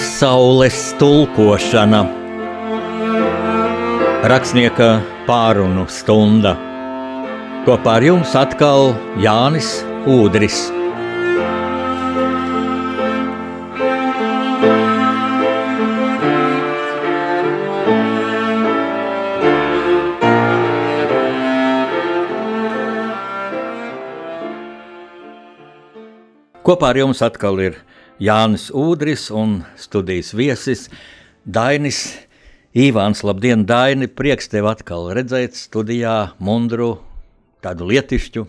Pasaules tulkošana Rakstnieka pārunu stunda Kopā ar jums atkal Jānis Udris. Kopā ar jums atkal ir Jānis Udris un studijas viesis Dainis Ivāns. Labdien, Daini! Prieks tevi atkal redzēt studijā Mundru, tādu lietišķu.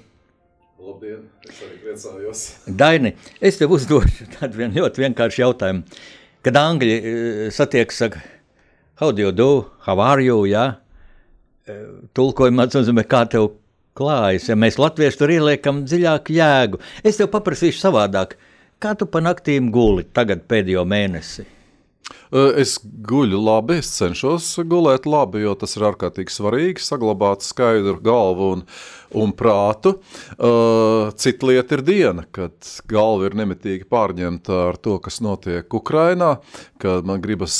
Labdien, es arī priecājos. Daini, es tev uzdošu tādu vien ļoti vienkāršu jautājumu. Kad angļi uh, satiek, saka, how do you do, how are you, jā? Uh, tulkojumā tas nozīmē, kā tev klājas, ja mēs latvieši tur ieliekam dziļāku jēgu. Es tev paprasīšu savādāk, kā tu pa naktīm guli tagad pēdējo mēnesi? Es guļu labi, es cenšos gulēt labi, jo tas ir ārkārtīgi svarīgi saglabāt skaidru galvu un, un prātu. Cita lieta ir diena, kad galva ir nemitīgi pārņemta ar to, kas notiek Ukrainā, kad man gribas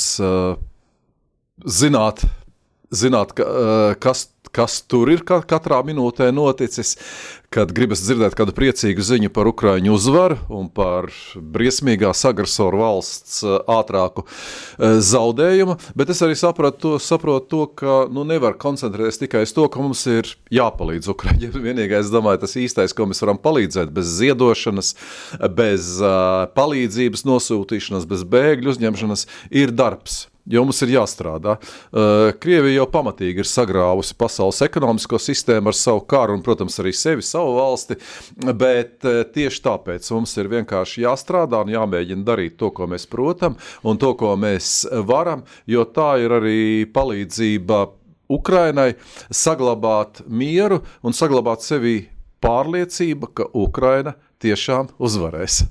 zināt, zināt kas kas tur ir katrā minūtē noticis, kad gribas dzirdēt kādu priecīgu ziņu par Ukraiņu uzvaru un par briesmīgās agresoru valsts eh, ātrāku eh, zaudējumu. Bet es arī saprotu saprotu to ka nu, nevar koncentrēties tikai uz to, ka mums ir jāpalīdz Ukraiņiem. Vienīgais, domāju, tas īstais, ko mēs varam palīdzēt, bez ziedošanas, bez uh, palīdzības nosūtīšanas, bez bēgļu uzņemšanas, ir darbs jo mums ir jāstrādā. Uh, Krievija jau pamatīgi ir sagrāvusi pasaules ekonomisko sistēmu ar savu karu un, protams, arī sevi, savu valsti, bet uh, tieši tāpēc mums ir vienkārši jāstrādā un jāmēģina darīt to, ko mēs protam un to, ko mēs varam, jo tā ir arī palīdzība Ukrainai saglabāt mieru un saglabāt sevi pārliecība, ka Ukraina tiešām uzvarēs.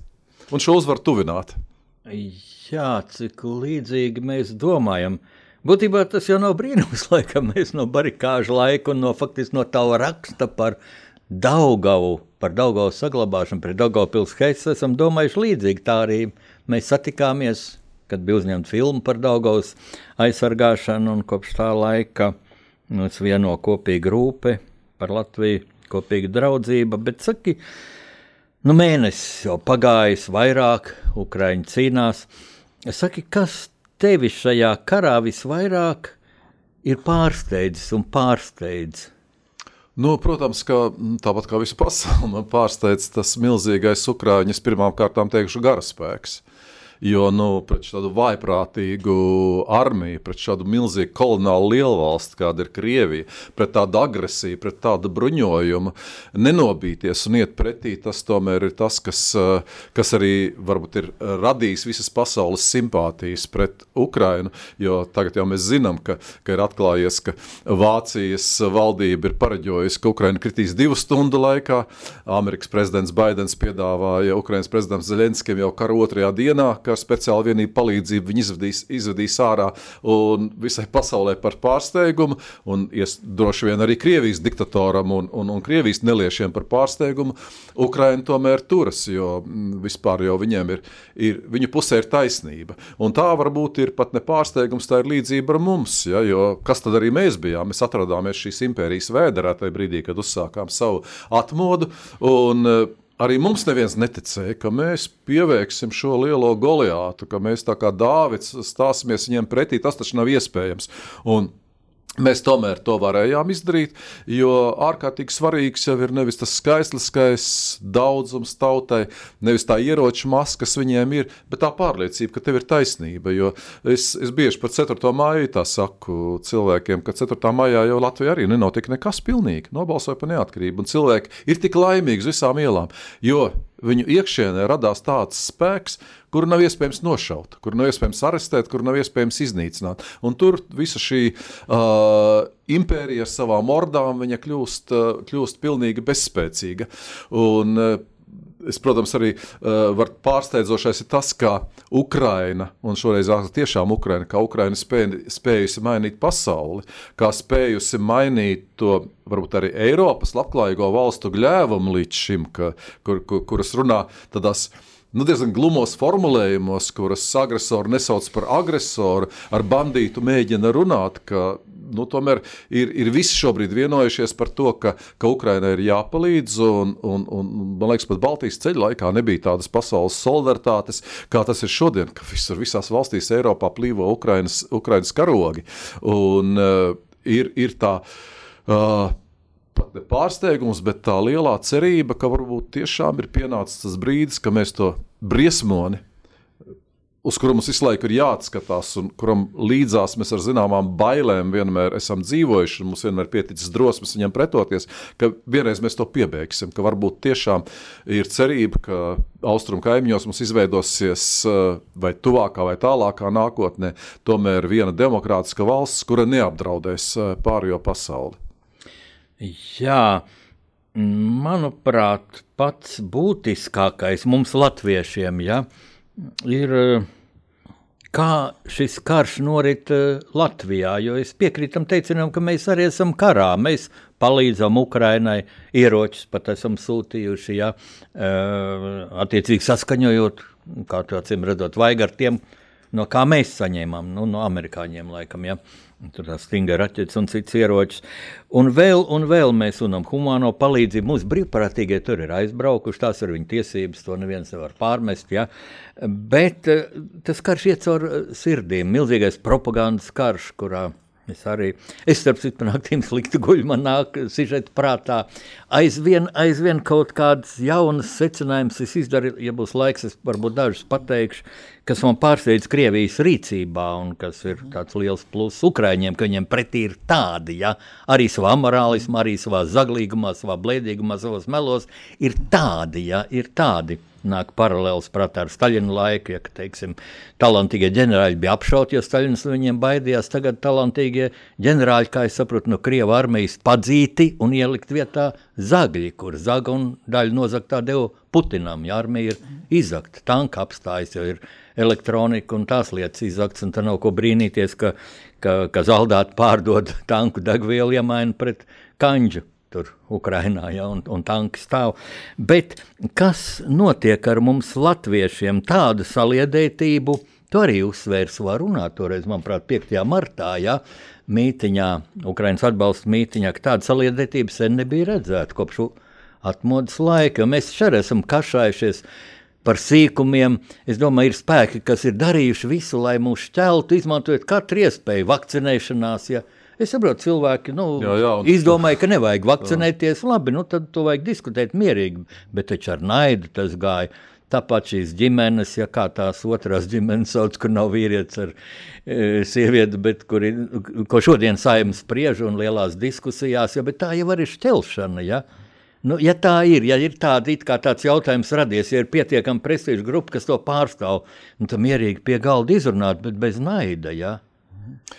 Un šo uzvaru tuvināt. Jā, cik līdzīgi mēs domājam. Būtībā tas jau nav brīnums, laikam mēs no barikāžu laika un no, faktiski, no tā raksta par Daugavu, par Daugavu saglabāšanu, pret Daugavu pilsētas esam domājuši līdzīgi. Tā arī mēs satikāmies, kad bija uzņemta filma par Daugavas aizsargāšanu un kopš tā laika mums vieno kopīga rūpe par Latviju, kopīga draudzība, bet saki, nu mēnesis jau pagājis vairāk, Ukraiņi cīnās, Saki, kas tevi šajā karā visvairāk ir pārsteidzis un pārsteidzis? Nu, protams, ka tāpat kā visu pasauli, man pārsteidz tas milzīgais ukrāņas pirmām kārtām teikšu garaspēks. Jo nu, pret šādu vaiprātīgu armiju, pret šādu milzīgu kolonālu lielvalsti, kāda ir Krievija, pret tādu agresiju, pret tādu bruņojumu, nenobīties un iet pretī, tas tomēr ir tas, kas, kas arī varbūt ir radījis visas pasaules simpātijas pret Ukrainu. Jo tagad jau mēs zinām, ka, ka ir atklājies, ka Vācijas valdība ir pareģojusi, ka Ukraina kritīs divu stundu laikā. Amerikas prezidents Baidens piedāvāja Ukrainas prezidentam Zelenskijam jau kara otrajā dienā, ka ar speciālu vienību palīdzību viņi izvadīs, izvadīs ārā un visai pasaulē par pārsteigumu, un ies, droši vien arī Krievijas diktatoram un, un, un Krievijas neliešiem par pārsteigumu. Ukraina tomēr turas, jo mm, vispār jau viņiem ir, ir viņu pusē ir taisnība. Un tā varbūt ir pat ne pārsteigums, tā ir līdzība ar mums, ja, jo kas tad arī mēs bijām? Mēs atradāmies šīs impērijas vēderā tajā brīdī, kad uzsākām savu atmodu, un arī mums neviens neticēja, ka mēs pievēksim šo lielo goliātu, ka mēs tā kā Dāvids stāsimies viņiem pretī. Tas taču nav iespējams. Un Mēs tomēr to varējām izdarīt, jo ārkārtīgi svarīgs jau ir nevis tas skaistliskais daudzums tautai, nevis tā ieroča masa, kas viņiem ir, bet tā pārliecība, ka tev ir taisnība. Jo es, es bieži par 4. māju tā saku cilvēkiem, ka 4. maijā jau Latvijā arī nenotika nekas pilnīgi, nobalsoja par neatkarību, un cilvēki ir tik laimīgi uz visām ielām, jo viņu iekšienē radās tāds spēks, kuru nav iespējams nošaut, kuru nav iespējams arestēt, kuru nav iespējams iznīcināt. Un tur visa šī uh, impērija ar savām ordām kļūst, uh, kļūst pilnīgi bezspēcīga. Un, uh, Es, protams, arī uh, varu pārsteidzošais ir tas, ka Ukraina, un šoreiz tiešām Ukraina, kā Ukraina spēj, spējusi mainīt pasauli, kā spējusi mainīt to varbūt arī Eiropas labklājīgo valstu gļēvumu līdz šim, ka, kur, kur, kuras runā tādās nu, diezgan glumos formulējumos, kuras agresori nesauc par agresoru, ar bandītu mēģina runāt, ka nu, tomēr ir, ir visi šobrīd vienojušies par to, ka, ka Ukrainai ir jāpalīdz. Un, un, un, man liekas, pat Baltijas ceļa laikā nebija tādas pasaules solidaritātes, kā tas ir šodien, ka visur visās valstīs Eiropā plīvo Ukrainas, Ukrainas karogi. Un, uh, ir, ir tā. Uh, pārsteigums, bet tā lielā cerība, ka varbūt tiešām ir pienācis tas brīdis, ka mēs to briesmoni, uz kuru mums visu laiku ir jāatskatās, un kuram līdzās mēs ar zināmām bailēm vienmēr esam dzīvojuši, un mums vienmēr pieticis drosmes viņam pretoties, ka vienreiz mēs to piebeigsim, ka varbūt tiešām ir cerība, ka austrumu kaimiņos mums izveidosies vai tuvākā vai tālākā nākotnē tomēr viena demokrātiska valsts, kura neapdraudēs pārējo pasauli. Jā, manuprāt, pats būtiskākais mums, latviešiem, ja, ir kā šis karš norit Latvijā. Jo es piekrītu tam teicienam, ka mēs arī esam karā. Mēs palīdzam Ukrainai, ieročus pat esam sūtījuši, ja, attiecīgi saskaņojot, kā to acīm redzot, vajag ar tiem, no kā mēs saņēmām, nu, no amerikāņiem laikam. Ja. Tur tā stingra raķetes un cits ieročs. Un vēl, un vēl mēs runājam, humāno palīdzību. Mūsu brīvprātīgie tur ir aizbraukuši, tās ir viņu tiesības, to neviens nevar pārmest. Ja? Bet eh, tas karš iet caur eh, sirdīm, milzīgais propagandas karš, kurā Es arī, es starp citu, naktīm slikti guļu, man nāk sižeti prātā. Aizvien, aizvien kaut kādas jaunas secinājumus es izdaru, ja būs laiks, es varbūt dažus pateikšu, kas man pārsteidz Krievijas rīcībā un kas ir tāds liels pluss Ukraiņiem, ka viņiem pretī ir tādi, ja, arī savā morālismā, arī savā zaglīgumā, savā blēdīgumā, savos melos, ir tādi, ja, ir tādi nāk paralēls prātā ar Staļina laiku, ja, teiksim, talantīgie ģenerāļi bija apšauti, jo Staļins no viņiem baidījās. Tagad talantīgie ģenerāļi, kā es saprotu, no Krieva armijas padzīti un ielikt vietā zagļi, kur zaga un daļa nozaktā deva Putinam, ja armija ir izakta, tanka apstājas, jo ir elektronika un tās lietas izakts, un tad nav ko brīnīties, ka, ka, ka zaldāti pārdod tanku degvielu iemainu pret kanģu tur Ukrainā, ja, un, un tanki stāv. Bet kas notiek ar mums, latviešiem, tādu saliedētību? To arī uzsvērs savā runā, toreiz, manuprāt, 5. martā, ja, mītiņā, Ukraiņas atbalsta mītiņā, ka tāda saliedētība sen nebija redzēta kopš atmodas laika. Mēs šeit esam kašājušies par sīkumiem. Es domāju, ir spēki, kas ir darījuši visu, lai mūs šķeltu, izmantojot katru iespēju vakcinēšanās. Ja, Es saprotu, cilvēki nu, jā, jā, un... izdomāja, ka nevajag vakcinēties. Jā. Labi, nu, tad to vajag diskutēt mierīgi, bet taču ar naidu tas gāja. Tāpat šīs ģimenes, ja kā tās otrās ģimenes sauc, kur nav vīrietis ar e, sievieti, bet kuri, ko šodien saimnes spriež un lielās diskusijās, ja, bet tā jau ir šķelšana. Ja. Nu, ja tā ir, ja ir tāda, kā tāds jautājums radies, ja ir pietiekama prestiža grupa, kas to pārstāv, nu, tad mierīgi pie galda izrunāt, bet bez naida. Ja.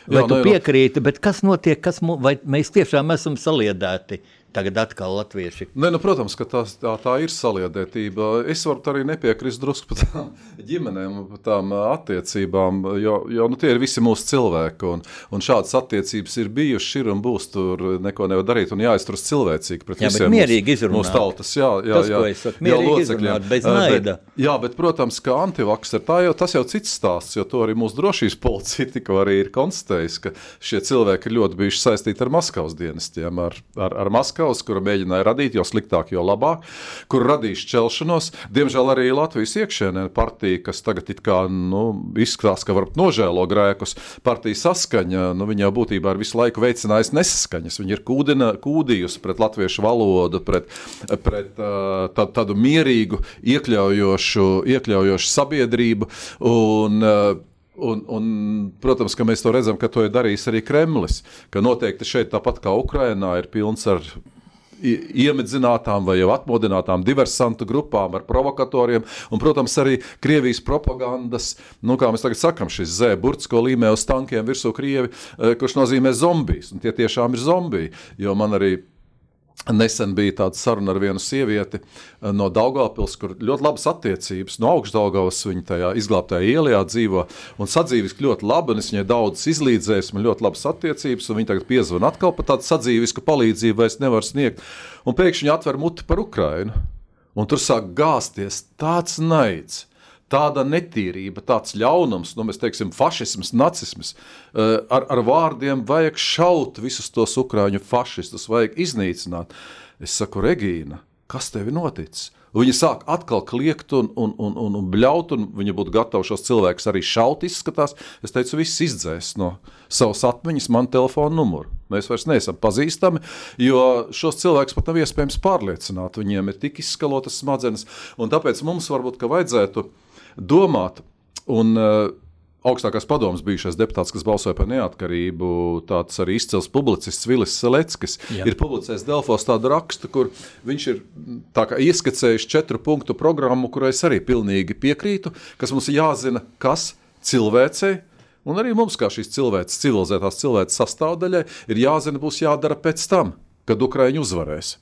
Vai Jā, tu piekrīti, bet kas notiek, kas mu, vai mēs tiešām esam saliedēti Tagad atkal latvieši. Ne, nu, protams, ka tās, tā, tā ir saliedētība. Es varu arī nepiekrist drusku par tām ģimenēm, par tām attiecībām, jo, jo nu, tie ir visi mūsu cilvēki. Un, un šādas attiecības ir bijušas, ir un būs. Tur neko nevar darīt un jāizturas cilvēcīgi pret jā, visiem mierīgi izrunāt. mūsu tautas. Jā, jā, tas, jā, jā, saku, jā locekļiem. Bez naida. Bet, jā, bet, protams, ka antivaks ir tā jau, tas jau cits stāsts, jo to arī mūsu drošības policija tikko arī ir konstatējusi, ka šie cilvēki ir ļoti bijuši saistīti ar Maskavas dienestiem, ar, ar, ar Maskavu Maskavas, kura mēģināja radīt, jo sliktāk, jo labāk, kur radīs šķelšanos. Diemžēl arī Latvijas iekšēnē partija, kas tagad kā, nu, izskatās, ka varbūt nožēlo grēkus, partija saskaņa, nu, viņa jau būtībā ir visu laiku veicinājusi nesaskaņas. Viņa ir kūdina, kūdījusi pret latviešu valodu, pret, pret tā, tādu mierīgu, iekļaujošu, iekļaujošu sabiedrību. Un, Un, un, protams, ka mēs to redzam, ka to ir darījis arī Kremlis. Ka noteikti šeit, tāpat kā Ukrainā, ir pilns ar iemedzinātām vai jau atmodinātām diversantu grupām, ar provokatoriem, un, protams, arī Krievijas propagandas, nu, kā mēs tagad sakām, šis zēburts, ko līmē uz tankiem virsū Krievi, eh, kurš nozīmē zombijs, un tie tiešām ir zombiji, jo man arī Nesen bija tāda saruna ar vienu sievieti eh, no Daugavpils, kur ļoti labas attiecības. No augšdaugavas viņa tajā izglābtajā ielā dzīvo un sadzīviski ļoti labi. Es viņai daudz izlīdzēju, man ļoti labas attiecības, un viņa tagad piezvana atkal par tādu sadzīvisku palīdzību, vairs nevar sniegt. Un pēkšņi atver muti par Ukrainu. Un tur sāk gāzties tāds naids, tāda netīrība, tāds ļaunums, nu, mēs teiksim, fašisms, nacisms. Eh, ar, ar vārdiem vajag šaut visus tos ukrāņu fašistus, vajag iznīcināt. Es saku, Regīna, kas tev ir noticis? Viņi sāk atkal kliegt un, un, un, un, un bļaut, un viņi būtu gatavi šos cilvēkus arī šaut. Izskatās. Es teicu, viss izdzēs no savas atmiņas, man telefona numuru. Mēs vairs neesam pazīstami, jo šos cilvēkus pat nav iespējams pārliecināt. Viņiem ir tik izskalotas smadzenes, un tāpēc mums varbūt vajadzētu domāt. Un, uh, augstākās padomas bijušais deputāts, kas balsoja par neatkarību, tāds arī izcils publicists Vilis Seleckis, Jā. ir publicējis Delfos tādu rakstu, kur viņš ir ieskicējis četru punktu programmu, kurai es arī pilnīgi piekrītu, kas mums jāzina, kas cilvēcei. Un arī mums, kā šīs cilvēces, civilizētās cilvēces sastāvdaļai, ir jāzina, būs jādara pēc tam kad Ukraiņi uzvarēs.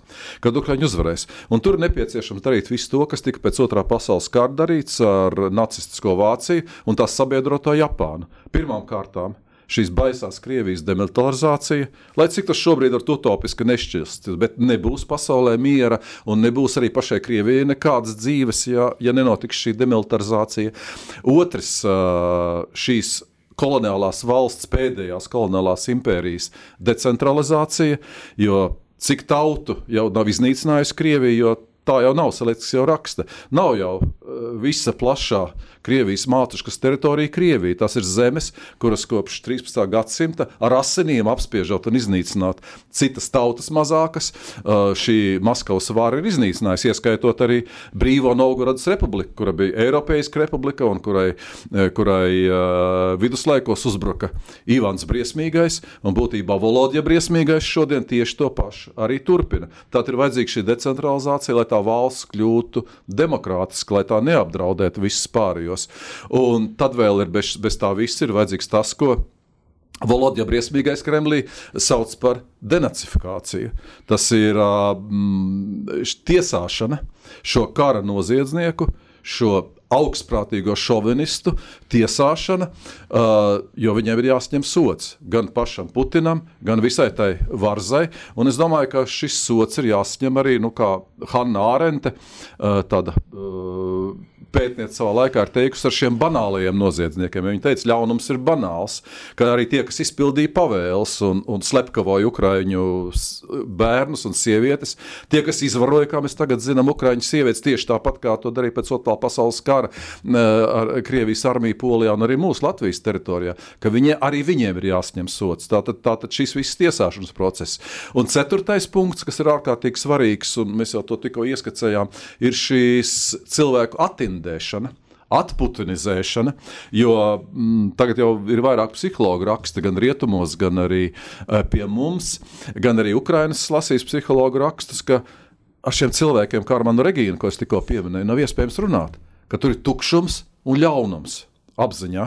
Kad Ukraiņi uzvarēs. Un tur ir nepieciešams darīt visu to, kas tika pēc otrā pasaules kara darīts ar nacistisko Vāciju un tās sabiedroto Japānu. Pirmām kārtām šīs baisās Krievijas demilitarizācija, lai cik tas šobrīd ir utopiski nešķist, bet nebūs pasaulē miera un nebūs arī pašai Krievijai nekādas dzīves, ja, ja nenotiks šī demilitarizācija. Otrs, šīs koloniālās valsts, pēdējās koloniālās impērijas decentralizācija, jo cik tautu jau nav iznīcinājusi Krievija, jo tā jau nav, Selekts jau raksta, nav jau visa plašā Krievijas mātuškas teritorija Krievija. Tas ir zemes, kuras kopš 13. gadsimta ar asinīm apspiežot un iznīcināt citas tautas mazākas. Uh, šī Maskavas vara ir iznīcinājusi, ieskaitot arī Brīvo Novgorodas republiku, kura bija Eiropeiska republika un kurai, eh, kurai viduslaikos uzbruka Ivans Briesmīgais un būtībā Volodja Briesmīgais šodien tieši to pašu arī turpina. Tātad ir vajadzīga šī decentralizācija, lai tā valsts kļūtu demokrātiska, lai tā neapdraudētu visus pārējos. Un tad vēl ir bez, bez tā viss ir vajadzīgs tas, ko Volodja briesmīgais Kremlī sauc par denacifikāciju. Tas ir mm, tiesāšana šo kara noziedznieku, šo augstprātīgo šovinistu tiesāšana, jo viņiem ir jāsņem sots gan pašam Putinam, gan visai tai varzai. Un es domāju, ka šis sots ir jāsņem arī, nu, Hanna Ārente, uh, tāda pētniece savā laikā ir teikusi ar šiem banālajiem noziedzniekiem. Viņa teica, ka ļaunums ir banāls, ka arī tie, kas izpildīja pavēles un, un slepkavoja ukraiņu bērnus un sievietes, tie, kas izvaroja, kā mēs tagad zinām, ukraiņu sievietes tieši tāpat kā to darīja pēc otrā pasaules kara ar Krievijas armiju Polijā un arī mūsu Latvijas teritorijā, ka viņi, arī viņiem ir jāsņem sots. Tātad, tātad šis viss tiesāšanas process. Un ceturtais punkts, kas ir ārkārtīgi svarīgs, un mēs jau to tikko ieskicējām, ir šīs cilvēku attīstības atindēšana. Atputinizēšana, jo mm, tagad jau ir vairāk psihologu raksta, gan rietumos, gan arī e, pie mums, gan arī Ukraiņas lasīs psihologu rakstus, ka ar šiem cilvēkiem, kā ar manu Regīnu, ko es tikko pieminēju, nav iespējams runāt, ka tur ir tukšums un ļaunums apziņā.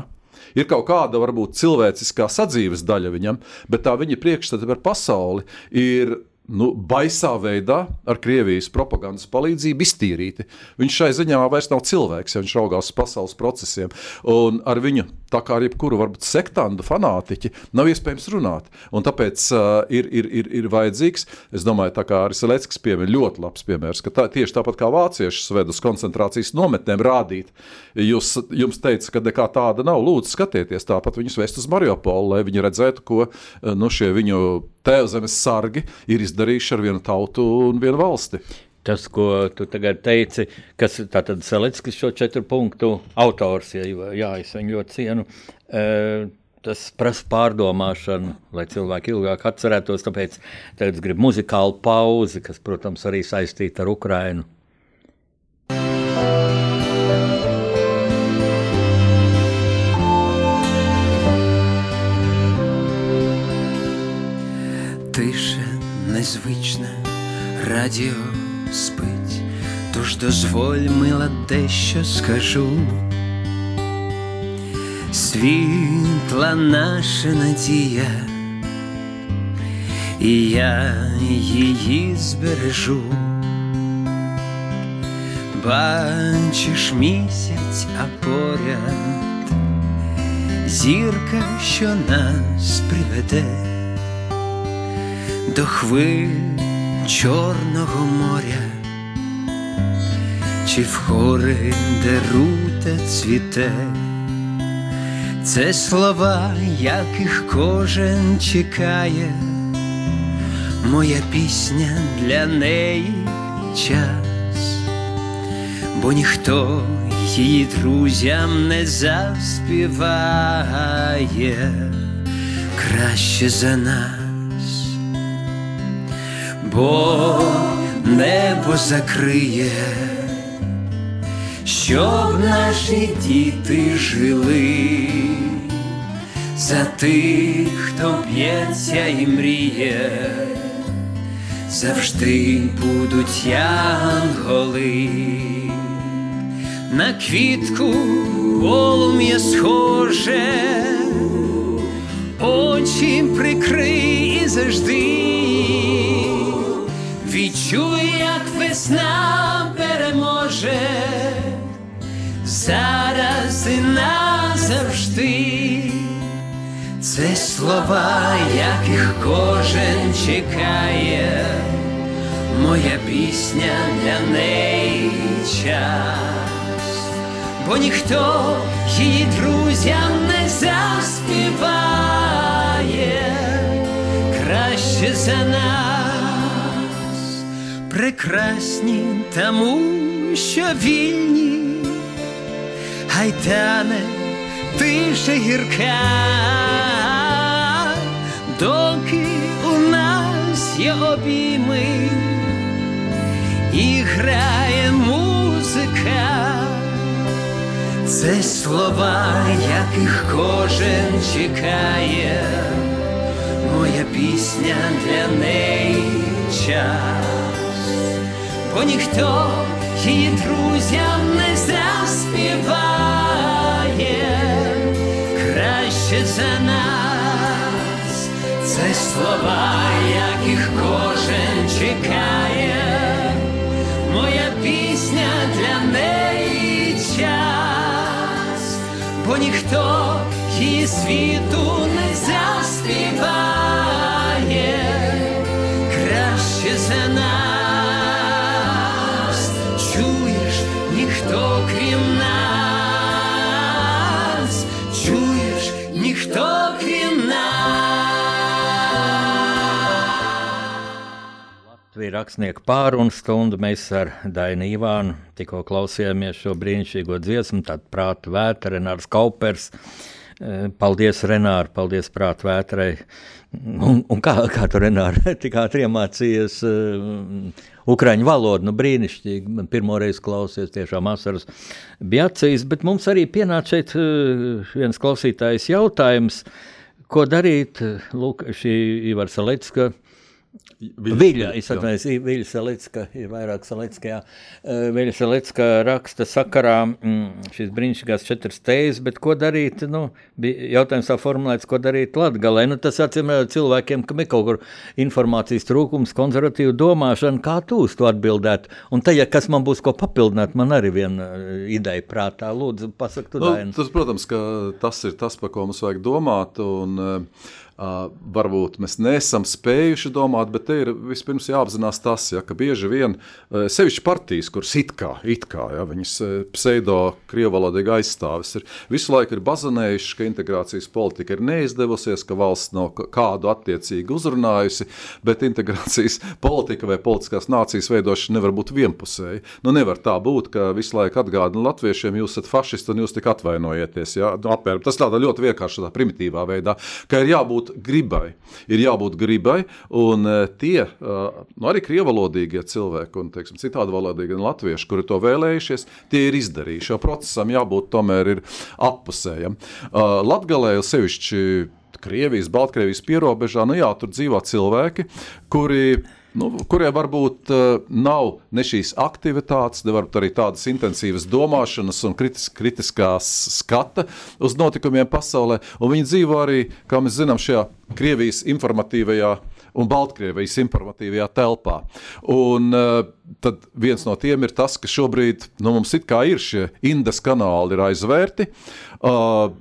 Ir kaut kāda varbūt cilvēciskā sadzīves daļa viņam, bet tā viņa priekšstata par pasauli ir nu, baisā veidā ar Krievijas propagandas palīdzību iztīrīti. Viņš šai ziņā vairs nav cilvēks, ja viņš raugās uz pasaules procesiem. Un ar viņu, tā kā ar jebkuru varbūt sektantu fanātiķi, nav iespējams runāt. Un tāpēc uh, ir, ir, ir, ir vajadzīgs, es domāju, tā kā arī Seleckis piemin ļoti labs piemērs, ka tā, tieši tāpat kā vācieši sved uz koncentrācijas nometnēm rādīt, jūs, jums teica, ka nekā tāda nav, lūdzu skatieties, tāpat viņus vest uz Mariupolu, lai viņi redzētu, ko nu, šie viņu tēvzemes sargi ir izdarījuši ar vienu tautu un vienu valsti. Tas, ko tu tagad teici, kas ir Selickis, šo četru punktu autors, ja, jā, es viņu ļoti cienu. Uh, tas prasa pārdomāšanu, lai cilvēki ilgāk atcerētos. Tāpēc es gribu muzikālu pauzi, kas, protams, arī saistīta ar Ukrajinu. Незвичне радіо спить, тож дозволь, мила, дещо скажу. Світла наша надія, і я її збережу. Бачиш місяць, а поряд зірка, що нас приведе до хвиль Чорного моря, чи в гори, де рута цвіте, це слова, яких кожен чекає, моя пісня для неї час, бо ніхто її друзям не заспіває. Краще за нас, бо небо закриє, щоб наші діти жили за тих, хто б'ється і мріє, завжди будуть янголи. На квітку полум'я схоже, очі прикрий і завжди, відчуй, як весна переможе, зараз і назавжди, це слова, яких кожен чекає, моя пісня для неї час, бо ніхто її друзям не заспіває. Краще за нас, прекрасні тому, що вільні, гайтане тиша гірка, доки у нас є обійми. І грає музика, це слова, яких кожен чекає, моя пісня для неї час, бо ніхто її друзям не заспіває. Краще за нас, це слова, яких кожен чекає, моя пісня для неї час, бо ніхто її світу не заспіває Latvijas rakstnieku pārunu stundu mēs ar Dainu Ivānu tikko klausījāmies šo brīnišķīgo dziesmu, tādu prātu vētra, Renārs Kaupers. Eh, Paldies, Renāri, paldies prātu vētrai. Un, un kā, kā tu, Renāri, tik ātri iemācījies uh, ukraiņu valodu, nu brīnišķīgi, man pirmo reizi klausies, tiešām asaras bija acīs, bet mums arī pienāca šeit uh, viens klausītājs jautājums, ko darīt, lūk, šī Ivar Salecka, Viļa, es atvainojos, Viļa Salicka, ir vairāk Salicka, jā. Eh, Viļa Salicka raksta sakarā mm, šīs brīnišķīgās četras tēzes, bet ko darīt, nu, bija jautājums tā formulēts, ko darīt Latgalē. Nu, tas acīm cilvēkiem, kam ir kaut kur informācijas trūkums, konservatīva domāšana, kā tu uz to atbildētu. Un te, ja kas man būs ko papildināt, man arī viena ideja prātā. Lūdzu, pasak tu, Nu, Daina. tas, protams, ka tas ir tas, par ko mums vajag domāt. Un, Uh, varbūt mēs neesam spējuši domāt, bet te ir vispirms jāapzinās tas, ja, ka bieži vien sevišķi partijas, kuras it kā, it kā ja, viņas uh, pseido-krievalodīgi aizstāvis, ir visu laiku ir bazanējuši, ka integrācijas politika ir neizdevusies, ka valsts nav kādu attiecīgi uzrunājusi, bet integrācijas politika vai politiskās nācijas veidošana nevar būt vienpusēja. Nu, nevar tā būt, ka visu laiku atgādina latviešiem, jūs esat fašisti un jūs tik atvainojieties. Ja? Nu, apmēram, tas tādā ļoti vienkārši tādā primitīvā veidā, ka ir jābūt gribai. Ir jābūt gribai, un eh, tie eh, nu, arī krievalodīgie cilvēki un teiksim, citādi valodīgi latvieši, kuri to vēlējušies, tie ir izdarījuši. Jo procesam jābūt tomēr ir appusējam. Latgalē jau sevišķi Krievijas, Baltkrievijas pierobežā, nu jā, tur dzīvo cilvēki, kuri nu, kuriem varbūt uh, nav ne šīs aktivitātes, ne varbūt arī tādas intensīvas domāšanas un kritis, kritiskās skata uz notikumiem pasaulē. Un viņi dzīvo arī, kā mēs zinām, šajā Krievijas informatīvajā un Baltkrievijas informatīvajā telpā. Un, uh, tad viens no tiem ir tas, ka šobrīd nu, mums ir šie Indas kanāli aizvērti. Uh,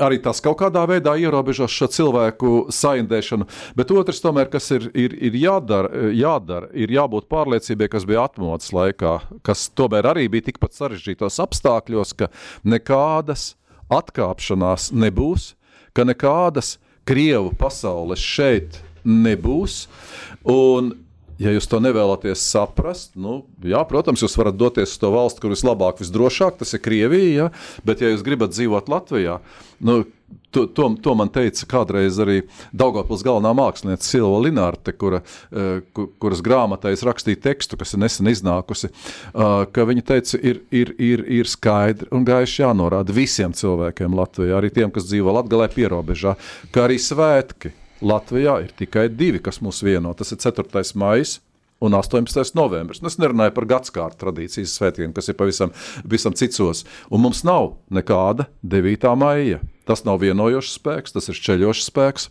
arī tas kaut kādā veidā ierobežos šo cilvēku saindēšanu. Bet otrs, tomēr, kas ir, ir, ir jādara, jādara, ir jābūt pārliecībai, kas bija atmodas laikā, kas tomēr arī bija tikpat sarežģītos apstākļos, ka nekādas atkāpšanās nebūs, ka nekādas Krievu pasaules šeit nebūs. Un Ja jūs to nevēlaties saprast, nu, jā, protams, jūs varat doties uz to valsti, kur vislabāk, visdrošāk, tas ir Krievija. Ja? Bet, ja jūs gribat dzīvot Latvijā, nu, To, to, to man teica kādreiz arī Daugopils galvenā mākslinieca Silva Linārte, kura, uh, kuras grāmatā es rakstīju tekstu, kas ir nesen iznākusi, uh, ka viņa teica, ir, ir, ir, ir skaidri un gaiši jānorāda visiem cilvēkiem Latvijā, arī tiem, kas dzīvo Latgalē pierobežā, ka arī svētki Latvijā ir tikai divi, kas mūs vieno. Tas ir 4. maija un 18. novembris. Nu, es nerunāju par gadsimtu tradīcijas svētkiem, kas ir pavisam, pavisam citsos. Un mums nav nekāda 9. maija. Tas nav vienojošs spēks, tas ir ceļošs spēks.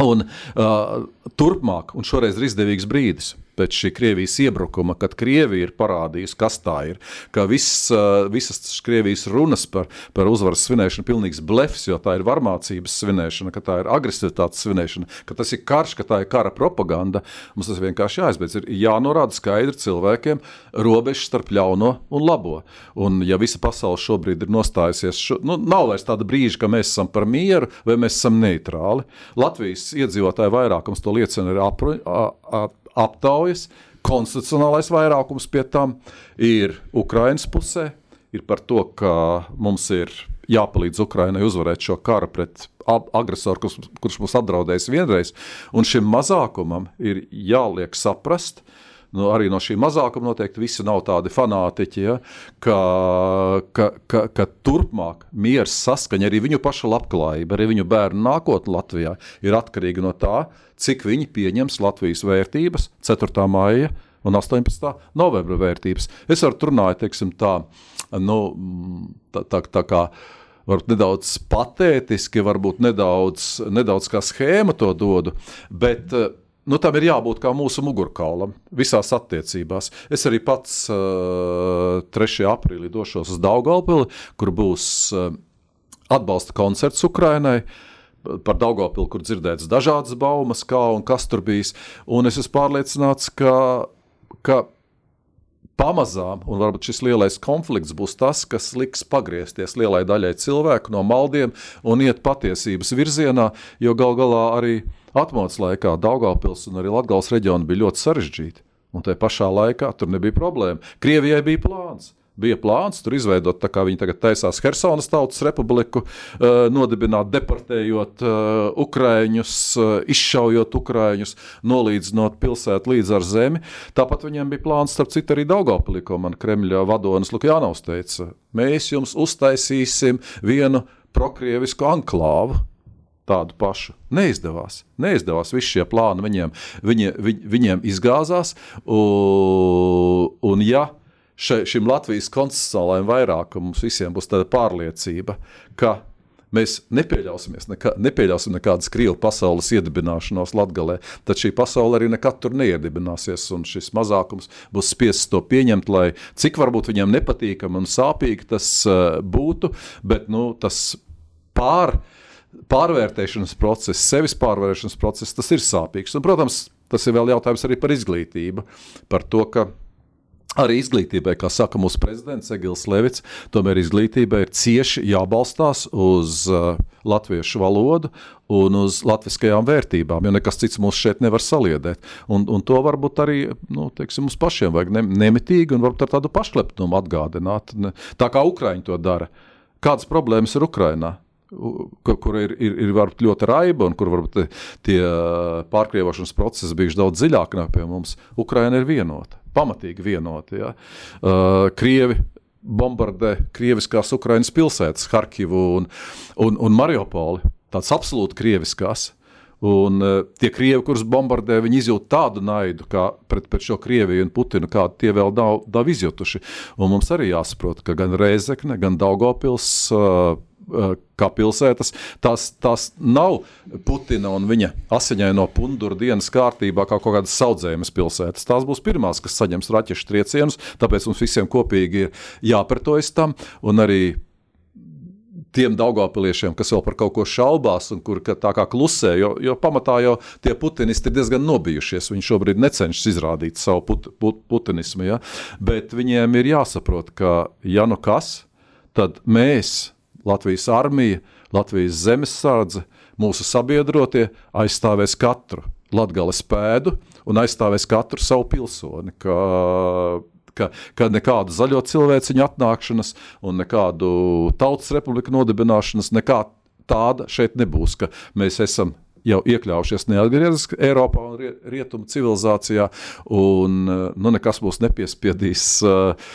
Un uh, turpmāk, un šoreiz ir izdevīgs brīdis, pēc šī Krievijas iebrukuma, kad Krievija ir parādījusi, kas tā ir. Ka viss, visas Krievijas runas par, par uzvaras svinēšanu ir pilnīgs blefs, jo tā ir varmācības svinēšana, ka tā ir agresivitātes svinēšana, ka tas ir karš, ka tā ir kara propaganda. Mums tas vienkārši jāizbeidz. Ir jānorāda skaidri cilvēkiem robeža starp ļauno un labo. Un ja visa pasaule šobrīd ir nostājusies, šo, nu, nav vairs tāda brīža, ka mēs esam par mieru vai mēs esam neitrāli. Latvijas iedzīvotāju vairākums to liecina ar apru, a, a, aptaujas, konstitucionālais vairākums pie tam ir Ukraiņas pusē, ir par to, ka mums ir jāpalīdz Ukraiņai uzvarēt šo karu pret agresoru, kurš, kurš mūs apdraudējis vienreiz, un šim mazākumam ir jāliek saprast, nu, arī no šī mazākuma noteikti visi nav tādi fanātiķi, ja, ka, ka, ka, ka turpmāk miers saskaņa arī viņu pašu labklājība, arī viņu bērnu nākotne Latvijā ir atkarīga no tā, cik viņi pieņems Latvijas vērtības 4. maija un 18. novembra vērtības. Es ar runāju, teiksim, tā, nu, tā, tā, tā kā varbūt nedaudz patētiski, varbūt nedaudz, nedaudz kā schēma to dodu, bet nu, tam ir jābūt kā mūsu mugurkaulam visās attiecībās. Es arī pats uh, 3. aprīlī došos uz Daugaupili, kur būs uh, atbalsta koncerts Ukrainai. Par Daugaupili, kur dzirdētas dažādas baumas, kā un kas tur bijis. Un es esmu pārliecināts, ka, ka pamazām, un varbūt šis lielais konflikts būs tas, kas liks pagriezties lielai daļai cilvēku no maldiem un iet patiesības virzienā, jo gal galā arī uh, Atmodas laikā Daugavpils un arī Latgales reģioni bija ļoti sarežģīti, un tajā pašā laikā tur nebija problēma. Krievijai bija plāns. Bija plāns tur izveidot, tā kā viņi tagad taisās Helsinas Tautas Republiku, uh, nodibināt, deportējot uh, ukrāņus, uh, izšaujot ukrāņus, nolīdzinot pilsētu līdz ar zemi. Tāpat viņiem bija plāns, starp citu, arī Daugavpilī, ko man Kremļa vadonis Lukjanovs teica. Mēs jums uztaisīsim vienu prokrievisku anklāvu tādu pašu. Neizdevās. Neizdevās. Visi šie plāni viņiem, viņi, viņ, viņiem izgāzās. Un, un ja še, šim Latvijas konstitucionālajiem vairākumam visiem būs tāda pārliecība, ka mēs nepieļausimies, nekā, nepieļausim nekādas krievu pasaules iedibināšanos Latvijā, tad šī pasaule arī nekad tur neiedibināsies. Un šis mazākums būs spiests to pieņemt, lai cik varbūt viņiem nepatīkami un sāpīgi tas uh, būtu, bet nu, tas pār pārvērtēšanas process, sevis pārvērtēšanas process, tas ir sāpīgs. Un, protams, tas ir vēl jautājums arī par izglītību, par to, ka Arī izglītībai, kā saka mūsu prezidents Egils Levits, tomēr izglītībai ir cieši jābalstās uz uh, latviešu valodu un uz latviskajām vērtībām, jo nekas cits mūs šeit nevar saliedēt. Un, un to varbūt arī nu, teiksim, mums pašiem vajag ne, nemitīgi un varbūt ar tādu pašlepnumu atgādināt, ne, tā kā Ukraiņi to dara. Kādas problēmas ir Ukrainā? Kur, kur ir, ir, ir ļoti raiba un kur varbūt tie pārkrievošanas procesi bijuši daudz dziļāki nekā pie mums. Ukraina ir vienota, pamatīgi vienota. Ja? Uh, Krievi bombardē krieviskās Ukraiņas pilsētas, Harkivu un, un, un Mariupoli. Tāds absolūti krieviskās. Un uh, tie krievi, kurus bombardē, viņi izjūt tādu naidu pret, pret šo Krieviju un Putinu, kādu tie vēl nav, nav izjutuši. Un mums arī jāsaprot, ka gan Reizekne, gan Daugopils uh, kā pilsētas. Tās, tās nav Putina un viņa asiņaino punduru dienas kārtībā, kā kaut kādas saudzējumas pilsētas. Tās būs pirmās, kas saņems raķešu triecienus, tāpēc mums visiem kopīgi ir jāpretojas tam un arī tiem daugāpiliešiem, kas vēl par kaut ko šaubās un kur tā kā klusē, jo, jo pamatā jau tie putinisti ir diezgan nobijušies. Viņi šobrīd necenšas izrādīt savu put, put, putinismu, ja? bet viņiem ir jāsaprot, ka ja nu kas, tad mēs, Latvijas armija, Latvijas zemesardze, mūsu sabiedrotie aizstāvēs katru latgales pēdu un aizstāvēs katru savu pilsoni. Ka, ka, ka nekādu zaļo cilvēciņu atnākšanas un nekādu tautas republiku nodibināšanas, nekā tāda šeit nebūs, ka mēs esam jau iekļaujušies neatgrieziski Eiropā un rietumu civilizācijā, un nu, nekas mūs nepiespiedīs uh,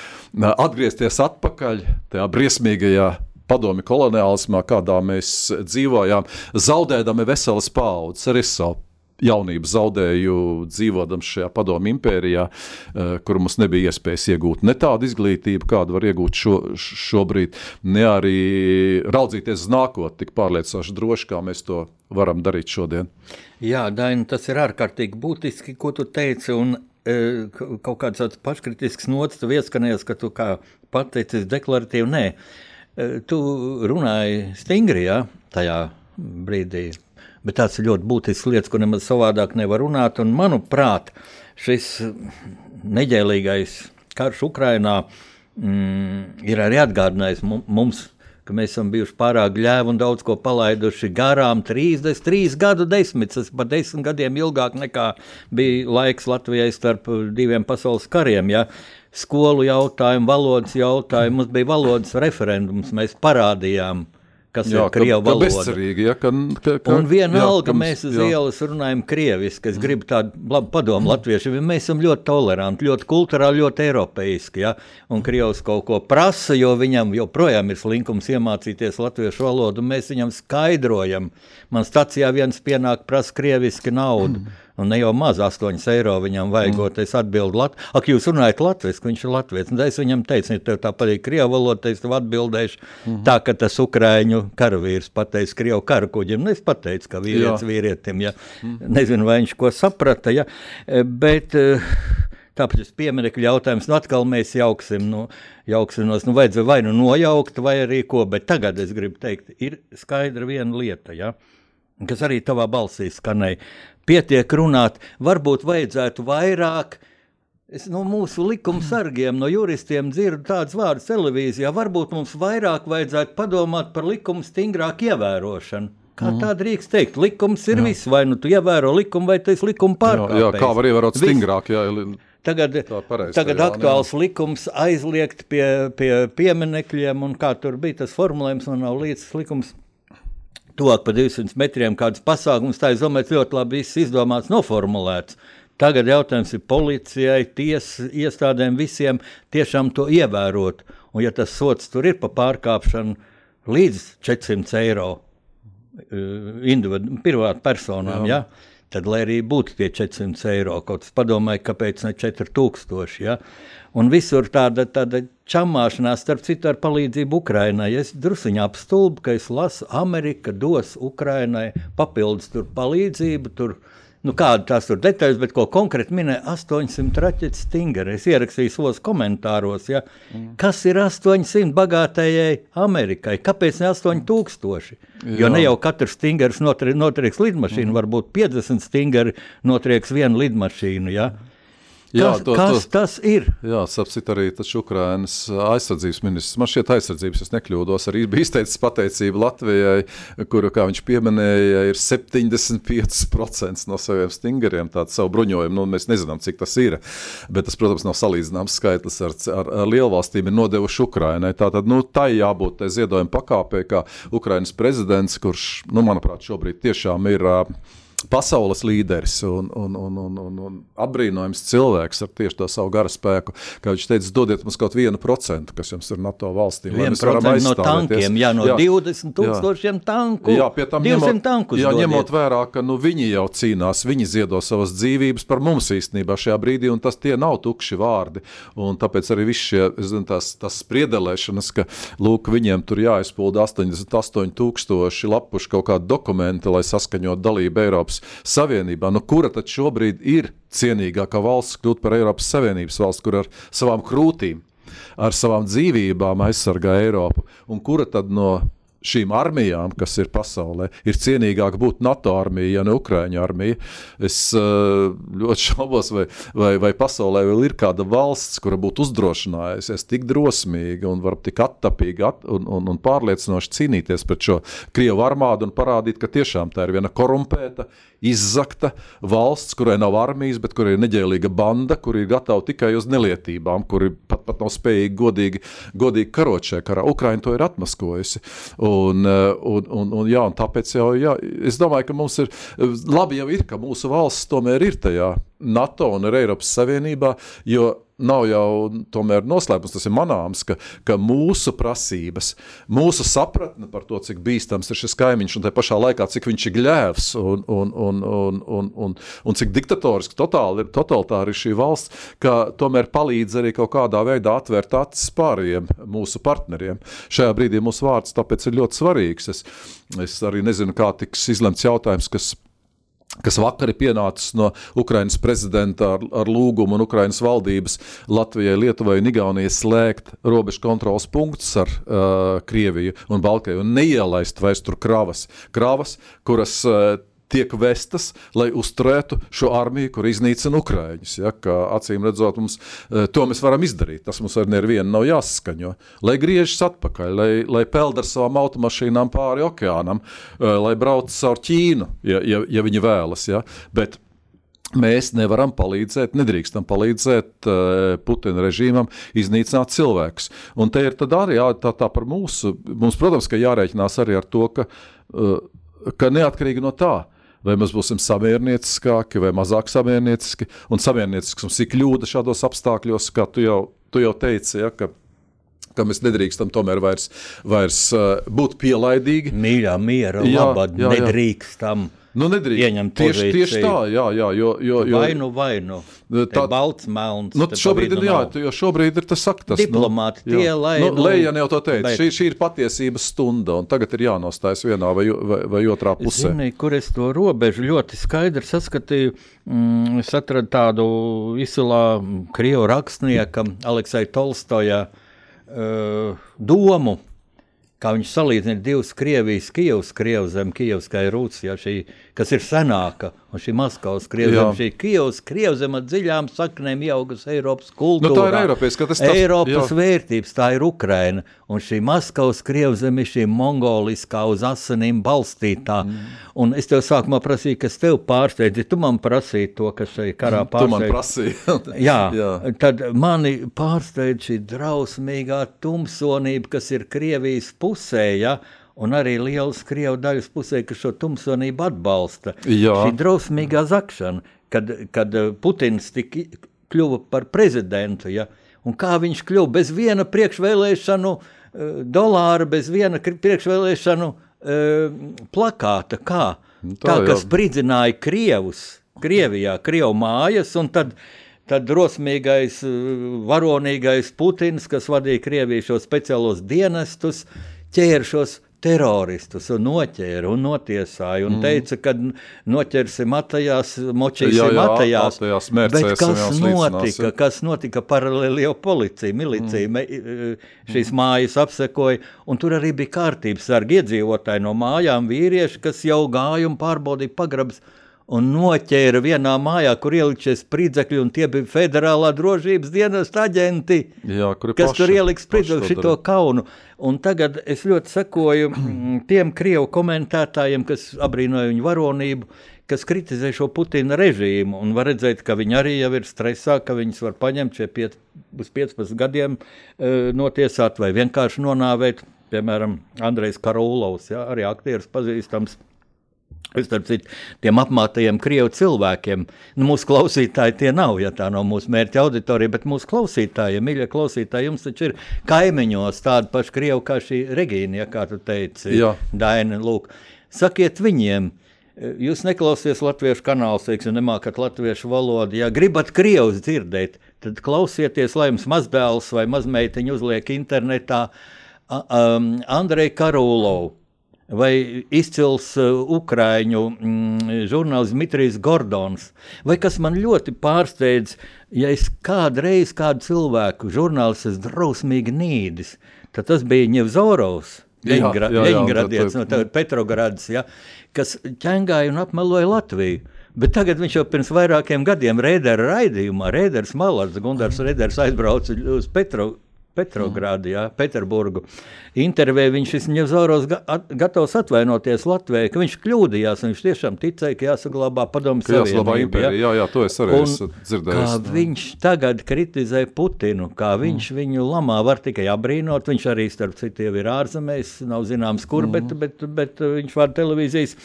atgriezties atpakaļ tajā briesmīgajā padomi koloniālismā, kādā mēs dzīvojām, zaudēdami veselas paudzes, arī savu jaunību zaudēju dzīvojot šajā padomu impērijā, eh, kur mums nebija iespējas iegūt ne tādu izglītību, kādu var iegūt šo, šobrīd, ne arī raudzīties uz nākotni tik pārliecinoši droši, kā mēs to varam darīt šodien. Jā, Daina, tas ir ārkārtīgi būtiski, ko tu teici. Un... E, kaut kāds paškritisks nots, tu ieskanējies, ka tu kā pateicis deklaratīvi, nē, Eh, tu runāji stingri ja, tajā brīdī, bet tās ir ļoti būtiskas lietas, ko nemaz savādāk nevar runāt. Un, manuprāt, šis neģēlīgais karš Ukrainā mm, ir arī atgādinājis mums, ka mēs esam bijuši pārāk gļēvi un daudz ko palaiduši garām. 33 gadu desmitus, tas pat desmit gadiem ilgāk nekā bija laiks Latvijai starp diviem pasaules kariem. Ja skolu jautājumu, valodas jautājumu. Mums bija valodas referendums, mēs parādījām, kas jā, ir krievu valoda. Bezcerīgi, ja, ka, ka, ka, un vienalga jā, mēs uz jā. ielas runājam krieviski, es gribu tādu labu padomu latvieši, mēs esam ļoti toleranti, ļoti kulturāli, ļoti eiropeiski, ja, un krievs kaut ko prasa, jo viņam joprojām ir slinkums iemācīties latviešu valodu, un mēs viņam skaidrojam. Man stacijā viens pienāk prasa krieviski naudu. Mm Un nu, ne jau maz 8 eiro viņam vajagot. Mm. Es atbildu, Lat ak, jūs runājat latviešu, viņš ir latviečs. Tad es viņam teicu, ja tev tā patīk krievu valoda, es tev atbildēšu mm -hmm. tā, ka tas ukrāņu karavīrs pateiks krievu karakuģim. Nu, es pateicu, ka vīrietis vīrietim, ja. Mm. Nezinu, vai viņš ko saprata, ja. bet... Tāpēc tas pieminiektu jautājums, nu atkal mēs jauksim, nu, jauksimos, nu vajadzēja vai nu nojaukt, vai arī ko, bet tagad es gribu teikt, ir skaidra viena lieta, ja, kas arī tavā balsī skanēja pietiek runāt, varbūt vajadzētu vairāk. Es no mūsu likuma sargiem, no juristiem dzirdu tādus vārdus televīzijā. Varbūt mums vairāk vajadzētu padomāt par likuma stingrāku ievērošanu. Kā mm. tā drīkst teikt? Likums ir jā. viss, vai nu tu ievēro likumu, vai tas likuma pārkāpums. Jā, jā, kā var ievērot stingrāk? Jā, Tagad, pareiz, tagad jā, aktuāls jā. likums aizliegt pie, pie pieminekļiem, un kā tur bija tas formulējums, man nav līdz likums tuvāk par 200 metriem kādas pasākumus. Tā domāts ļoti labi izdomāts, noformulēts. Tagad jautājums ir policijai, tiesas iestādēm, visiem tiešām to ievērot. Un, ja tas sots tur ir pa pārkāpšanu līdz 400 eiro eh, individu, privātu personām, Jā. ja, tad lai arī būtu tie 400 eiro, kaut kas padomāja, kāpēc ne 4000. Ja? Un visur tāda, tāda čamāšanās, starp citu, ar palīdzību Ukraiņai. Es druskuļi apstulbu, ka es lasu, Amerika dos Ukraiņai papildus palīdzību. Tur, nu, kāda tās ir detaļas, bet ko konkrēti minēja 800 raķetes stingeri. Es ierakstīju savos komentāros, ja, mm. kas ir 800 bagātējai Amerikai, kāpēc ne 8000? Jā. Jo ne jau katrs stingers notrieks lidmašīnu, mm. varbūt 50 stingeri notrieks vienu lidmašīnu. Ja. Mm. Jā, kas, to, kas to, tas ir? Jā, sapcīt arī Ukrainas aizsardzības ministrs. Man šķiet aizsardzības, es nekļūdos, arī bija izteicis pateicību Latvijai, kuru, kā viņš pieminēja, ir 75% no saviem stingeriem, tādu savu bruņojumu. Nu, mēs nezinām, cik tas ir, bet tas, protams, nav salīdzināms skaitlis ar, ar, ar lielvalstīm ir nodevuši Ukrainai. Tātad, nu, tai jābūt tai ziedojuma pakāpē, kā Ukrainas prezidents, kurš, nu, manuprāt, šobrīd tiešām ir uh, pasaules līderis un, un, un, un, un, un apbrīnojams cilvēks ar tieši to savu gara spēku. Kā viņš teica, dodiet mums kaut vienu procentu, kas jums ir NATO valstīm. Vienu procentu no tankiem, jā, no jā, 20 tūkstošiem tanku. Jā, pie tam 200 ņemot, tankus. Jā, dodiet. ņemot vērā, ka nu, viņi jau cīnās, viņi ziedo savas dzīvības par mums īstenībā šajā brīdī, un tas tie nav tukši vārdi. Un tāpēc arī viss šie, zinu, tās, tās spriedelēšanas, ka, lūk, viņiem tur jāizpilda 88 tūkstoši lapuši kaut kādi dokumenti, lai saskaņot dalību Eiropā. Eiropas Savienībā. Nu, kura tad šobrīd ir cienīgākā valsts kļūt par Eiropas Savienības valsts, kur ar savām krūtīm, ar savām dzīvībām aizsargā Eiropu? Un kura tad no šīm armijām, kas ir pasaulē, ir cienīgāk būt NATO armija, ja ne Ukrāņu armija. Es uh, ļoti šaubos, vai, vai, vai pasaulē vēl ir kāda valsts, kura būtu uzdrošinājusies tik drosmīgi un varbūt tik attapīgi at, un, un, un pārliecinoši cīnīties pret šo Krievu armādu un parādīt, ka tiešām tā ir viena korumpēta, izzakta valsts, kurai nav armijas, bet kurai ir neģēlīga banda, kur ir gatava tikai uz nelietībām, kuri pat, pat nav spējīgi godīgi, godīgi karot šajā karā. Ukraina to ir atmaskojusi. Un, eh, un, un, un, jā, un tāpēc jau, jā, es domāju, ka mums ir labi jau ir, ka mūsu valsts tomēr ir tajā NATO un ir Eiropas Savienībā, jo nav jau tomēr noslēpums, tas ir manāms, ka, ka mūsu prasības, mūsu sapratne par to, cik bīstams ir šis kaimiņš, un tā pašā laikā, cik viņš ir gļēvs un, un, un, un, un, un, un cik diktatoriski totāli totalitāri ir šī valsts, ka tomēr palīdz arī kaut kādā veidā atvērt acis pārējiem mūsu partneriem. Šajā brīdī mūsu vārds tāpēc ir ļoti svarīgs. Es, es arī nezinu, kā tiks izlemts jautājums, kas kas vakar ir pienācis no Ukrainas prezidenta ar, ar lūgumu un Ukrainas valdības Latvijai, Lietuvai un Igaunijai slēgt robežu kontrolas punktus ar uh, Krieviju un Baltkrieviju un neielaist vairs tur kravas, kravas kuras uh, tiek vestas, lai uzturētu šo armiju, kur iznīcina ukrāņus. Ja, acīm redzot, mums, eh, to mēs varam izdarīt. Tas mums ar nevienu nav jāsaskaņo. Lai griežas atpakaļ, lai, lai peld ar savām automašīnām pāri okeānam, eh, lai brauc caur Ķīnu, ja, ja, ja viņi vēlas. Ja. Bet Mēs nevaram palīdzēt, nedrīkstam palīdzēt uh, Putina režīmam iznīcināt cilvēkus. Un te ir arī jā, tā, tā par mūsu. Mums, protams, ka jārēķinās arī ar to, ka, uh, ka neatkarīgi no tā, vai mēs būsim samiernieciskāki vai mazāk samiernieciski. Un samierniecisks mums ir kļūda šādos apstākļos, kā tu jau, tu jau teici, ja, ka, mēs nedrīkstam tomēr vairs, vairs uh, būt pielaidīgi. Mīļā, miera, jā, labā, jā, jā. nedrīkstam. Nu, nedrīkst. Tieši, tieši tā, jā, jā jo, jo, jo, vainu, vainu. Tā ir balts, melns. Nu, šobrīd, ir, jā, jo šobrīd ir tas saktas. Diplomāti nu, tie, lai. Nu, nu, Lējana jau to teica, šī, šī ir patiesības stunda, un tagad ir jānostājas vienā vai, vai, vai otrā pusē. Zini, kur es to robežu ļoti skaidri saskatīju, mm, es atradu tādu izcilā Krievu rakstnieka Aleksai Tolstojā uh, domu kā viņš salīdzina divas Krievijas, Kievas, Krievas zem, Kievas kā ir Rūts, ja šī, kas ir senāka, un šī Maskavas Krievzem, šī Kievas Krievzem ar dziļām saknēm ieaugas Eiropas kultūrā. Nu, tā ir Eiropas, tas, Eiropas jā. vērtības, tā ir Ukraina, un šī Maskavas Krievzem ir šī mongoliskā uz asinīm balstītā. Mm. Un es tev sākumā prasīju, kas tev pārsteidzi, tu man prasīji to, kas šai karā prasīji. jā, jā, tad mani pārsteidz šī drausmīgā tumsonība, kas ir Krievijas pusē, ja, un arī liels krievu daļas pusē, kas šo tumsonību atbalsta. Jā. Šī drausmīgā zakšana, kad, kad eh, Putins tika, kļuva par prezidentu, ja, un kā viņš kļuva bez viena priekšvēlēšanu uh, dolāra, bez viena priekšvēlēšanu uh, plakāta, kā, nu, tā, tā kas spridzināja Krievus, Krievijā, Krievu mājas, un tad tad drosmīgais, varonīgais Putins, kas vadīja Krieviju šo speciālos dienestus, ķēra šos teroristus un noķēra un notiesāja un mm. teica, ka noķersim atajās, močīsim atajās. Bet kas notika? Kas notika paralēli jau policija, milicija, mm. šīs mm. mājas apsekoja, un tur arī bija kārtības sargi iedzīvotāji no mājām vīrieši, kas jau gāja un pārbaudīja pagrabs un noķēra vienā mājā, kur ieliksies spridzekļi, un tie bija federālā drošības dienas aģenti, Jā, kas paši, tur ieliks spridzekļu šito kaunu. Un tagad es ļoti sekoju tiem krievu komentētājiem, kas abrīnoja viņu varonību, kas kritizē šo Putina režīmu, un var redzēt, ka viņi arī jau ir stresā, ka viņus var paņemt šie piet, uz 15 gadiem e, notiesāt vai vienkārši nonāvēt, piemēram, Andrejs Karūlovs, ja, arī aktieris pazīstams, Starp citu, tiem apmātajiem krievu cilvēkiem, nu, mūsu klausītāji tie nav, ja tā nav mūsu mērķa auditorija, bet mūsu klausītāji, mīļie klausītāji, jums taču ir kaimiņos tāda paša krievu kā šī Regīna, ja kā tu teici, Jā. Daina, lūk. Sakiet viņiem, jūs neklausieties latviešu kanālus, teiksim, nemākat latviešu valodu, ja gribat krievus dzirdēt, tad klausieties, lai jums mazdēls vai mazmeitiņa uzliek internetā um, Andrei Karūlovu vai izcils uh, ukrāņu mm, žurnālists Dmitrijs Gordons, vai kas man ļoti pārsteidz, ja es kādreiz kādu cilvēku žurnālistu drausmīgi nīdis, tad tas bija Ņevzorovs. Tad- no tagad Petrograds, ja, kas ķengāja un apmeloja Latviju. Bet tagad viņš jau pirms vairākiem gadiem raidījumā, Rēders Malards, Gundars Rēders aizbrauca uz Petro, Petrogrādu, jā, Peterburgu. Intervijā viņš ga, at, gatavs atvainoties Latvijai, ka viņš kļūdījās, viņš tiešām ticēja, ka jāsaglabā padomu Ka jāsaglabā savienība, impērija, jā, jā, to es arī esmu dzirdējis. Kā viņš tagad kritizē Putinu, kā viņš mm. viņu lamā, var tikai apbrīnot. Viņš arī, starp citu, ir ārzemēs, nav zināms, kur, mm. bet, bet, bet viņš vada televīzijas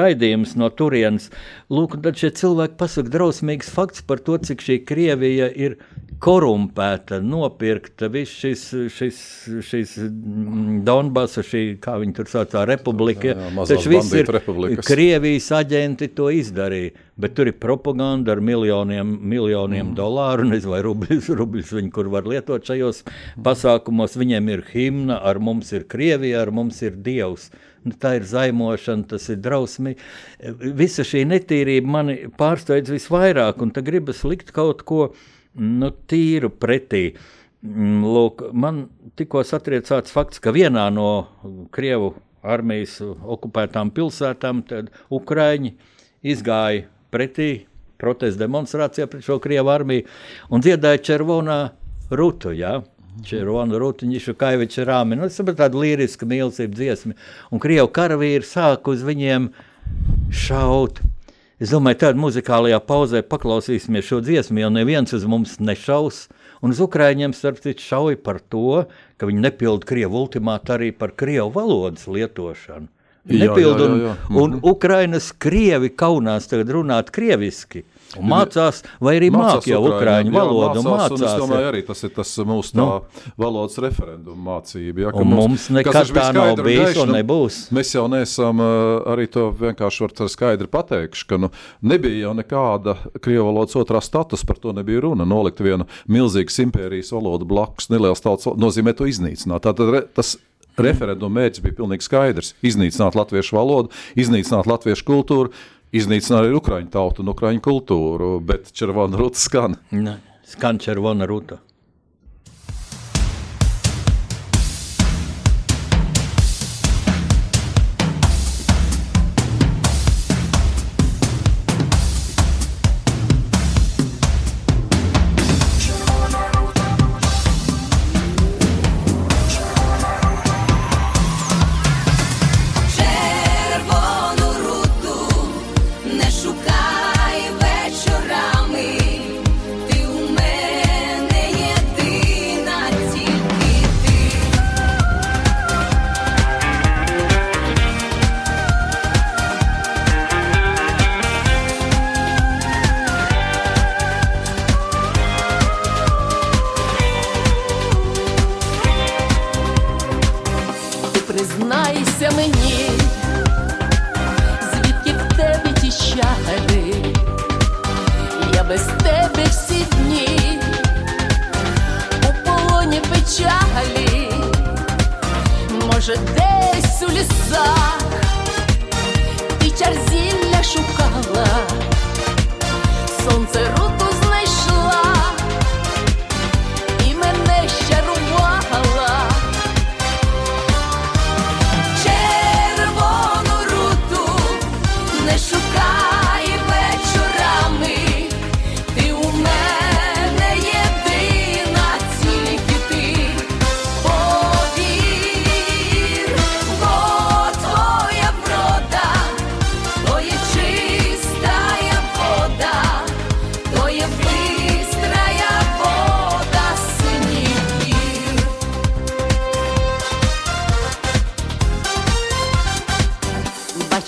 raidījumus no turienes. Lūk, tad šie cilvēki pasaka drausmīgs fakts par to, cik šī Krievija ir korumpēta, nopirkta, viss šis, šis, šis mm, Donbasa, šī, kā viņi tur sauc, republika. Jā, jā, Taču viss ir. Krievijas aģenti to izdarīja, bet tur ir propaganda ar miljoniem, miljoniem mm. dolāru. Nezinu, vai rubļus, rubļus viņi kur var lietot šajos pasākumos. Viņiem ir himna, ar mums ir Krievija, ar mums ir Dievs. Nu, tā ir zaimošana, tas ir drausmīgi. Visa šī netīrība mani pārsteidz visvairāk, un tā gribas likt kaut ko nu, tīru pretī. Mm, Lūk, man tikko satriecāts fakts, ka vienā no Krievu armijas okupētām pilsētām Ukrāņi izgāja pretī protesta demonstrācijā pret šo Krievu armiju un dziedāja Červonā rutu. Ja? Červona rutiņš, Kaiviča rāmi. Nu, tas ir tāda līriska mīlestība dziesma. Un Krievu karavīri sāk uz viņiem šaut. Es domāju, tādā muzikālajā pauzē paklausīsimies šo dziesmu, jo neviens uz mums nešaus. Un uz Ukrāņiem starp citu šauja par to, ka viņi nepilda Krievu ultimātu arī par Krievu valodas lietošanu. Viņi Jā, jā, un, jā, jā. un Ukrainas krievi kaunās tagad runāt krieviski. Un mācās, vai arī mācās jau ukrāņu valodu. un Mācās, un es Mācās, domāju, jā. arī tas ir tas mūsu tā valodas referenduma mācība. Ja, ka Un mums nekad tā nav skaidri un nu, nebūs. Mēs jau neesam uh, arī to vienkārši var skaidri pateikšu, ka nu, nebija jau nekāda krievu valodas otrā status, par to nebija runa. Nolikt vienu milzīgu impērijas valodu blakus, neliels tauts nozīmē to iznīcināt. Tātad tas referenduma mērķis bija pilnīgi skaidrs. Iznīcināt latviešu valodu, iznīcināt latviešu kultūru, iznīcināt arī ukraiņu tautu un ukraiņu kultūru, bet Červona Ruta skan. Ne, Skan červona ruta.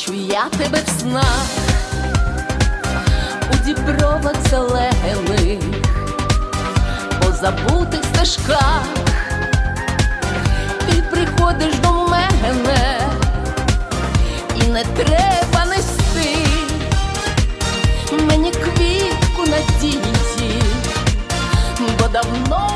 Бачу я тебе в снах, у дібровах зелених, по забутих стежках, ти приходиш до мене, і не треба нести мені квітку надії, бо давно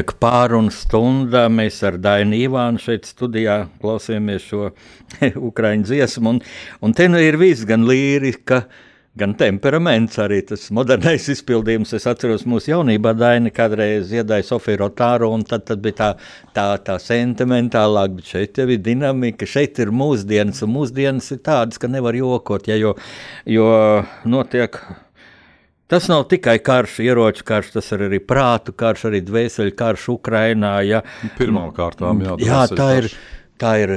rakstnieku pārunu stundā. Mēs ar Dainu Ivānu šeit studijā klausījāmies šo ukraiņu dziesmu. Un, un te nu ir viss, gan lírika, gan temperaments, arī tas modernais izpildījums. Es atceros, mūsu jaunībā Daina kādreiz dziedāja Sofiju Rotāru, un tad, tad bija tā, tā, tā sentimentālāk, bet šeit jau ir dinamika, šeit ir mūsdienas, un mūsdienas ir tādas, ka nevar jokot, ja, jo, jo notiek. Tas nav tikai karš, ieroču karš, tas ir arī prātu karš, arī dvēseli karš Ukrainā. Ja. Pirmām kārtām, jā, jā tā ir, tā ir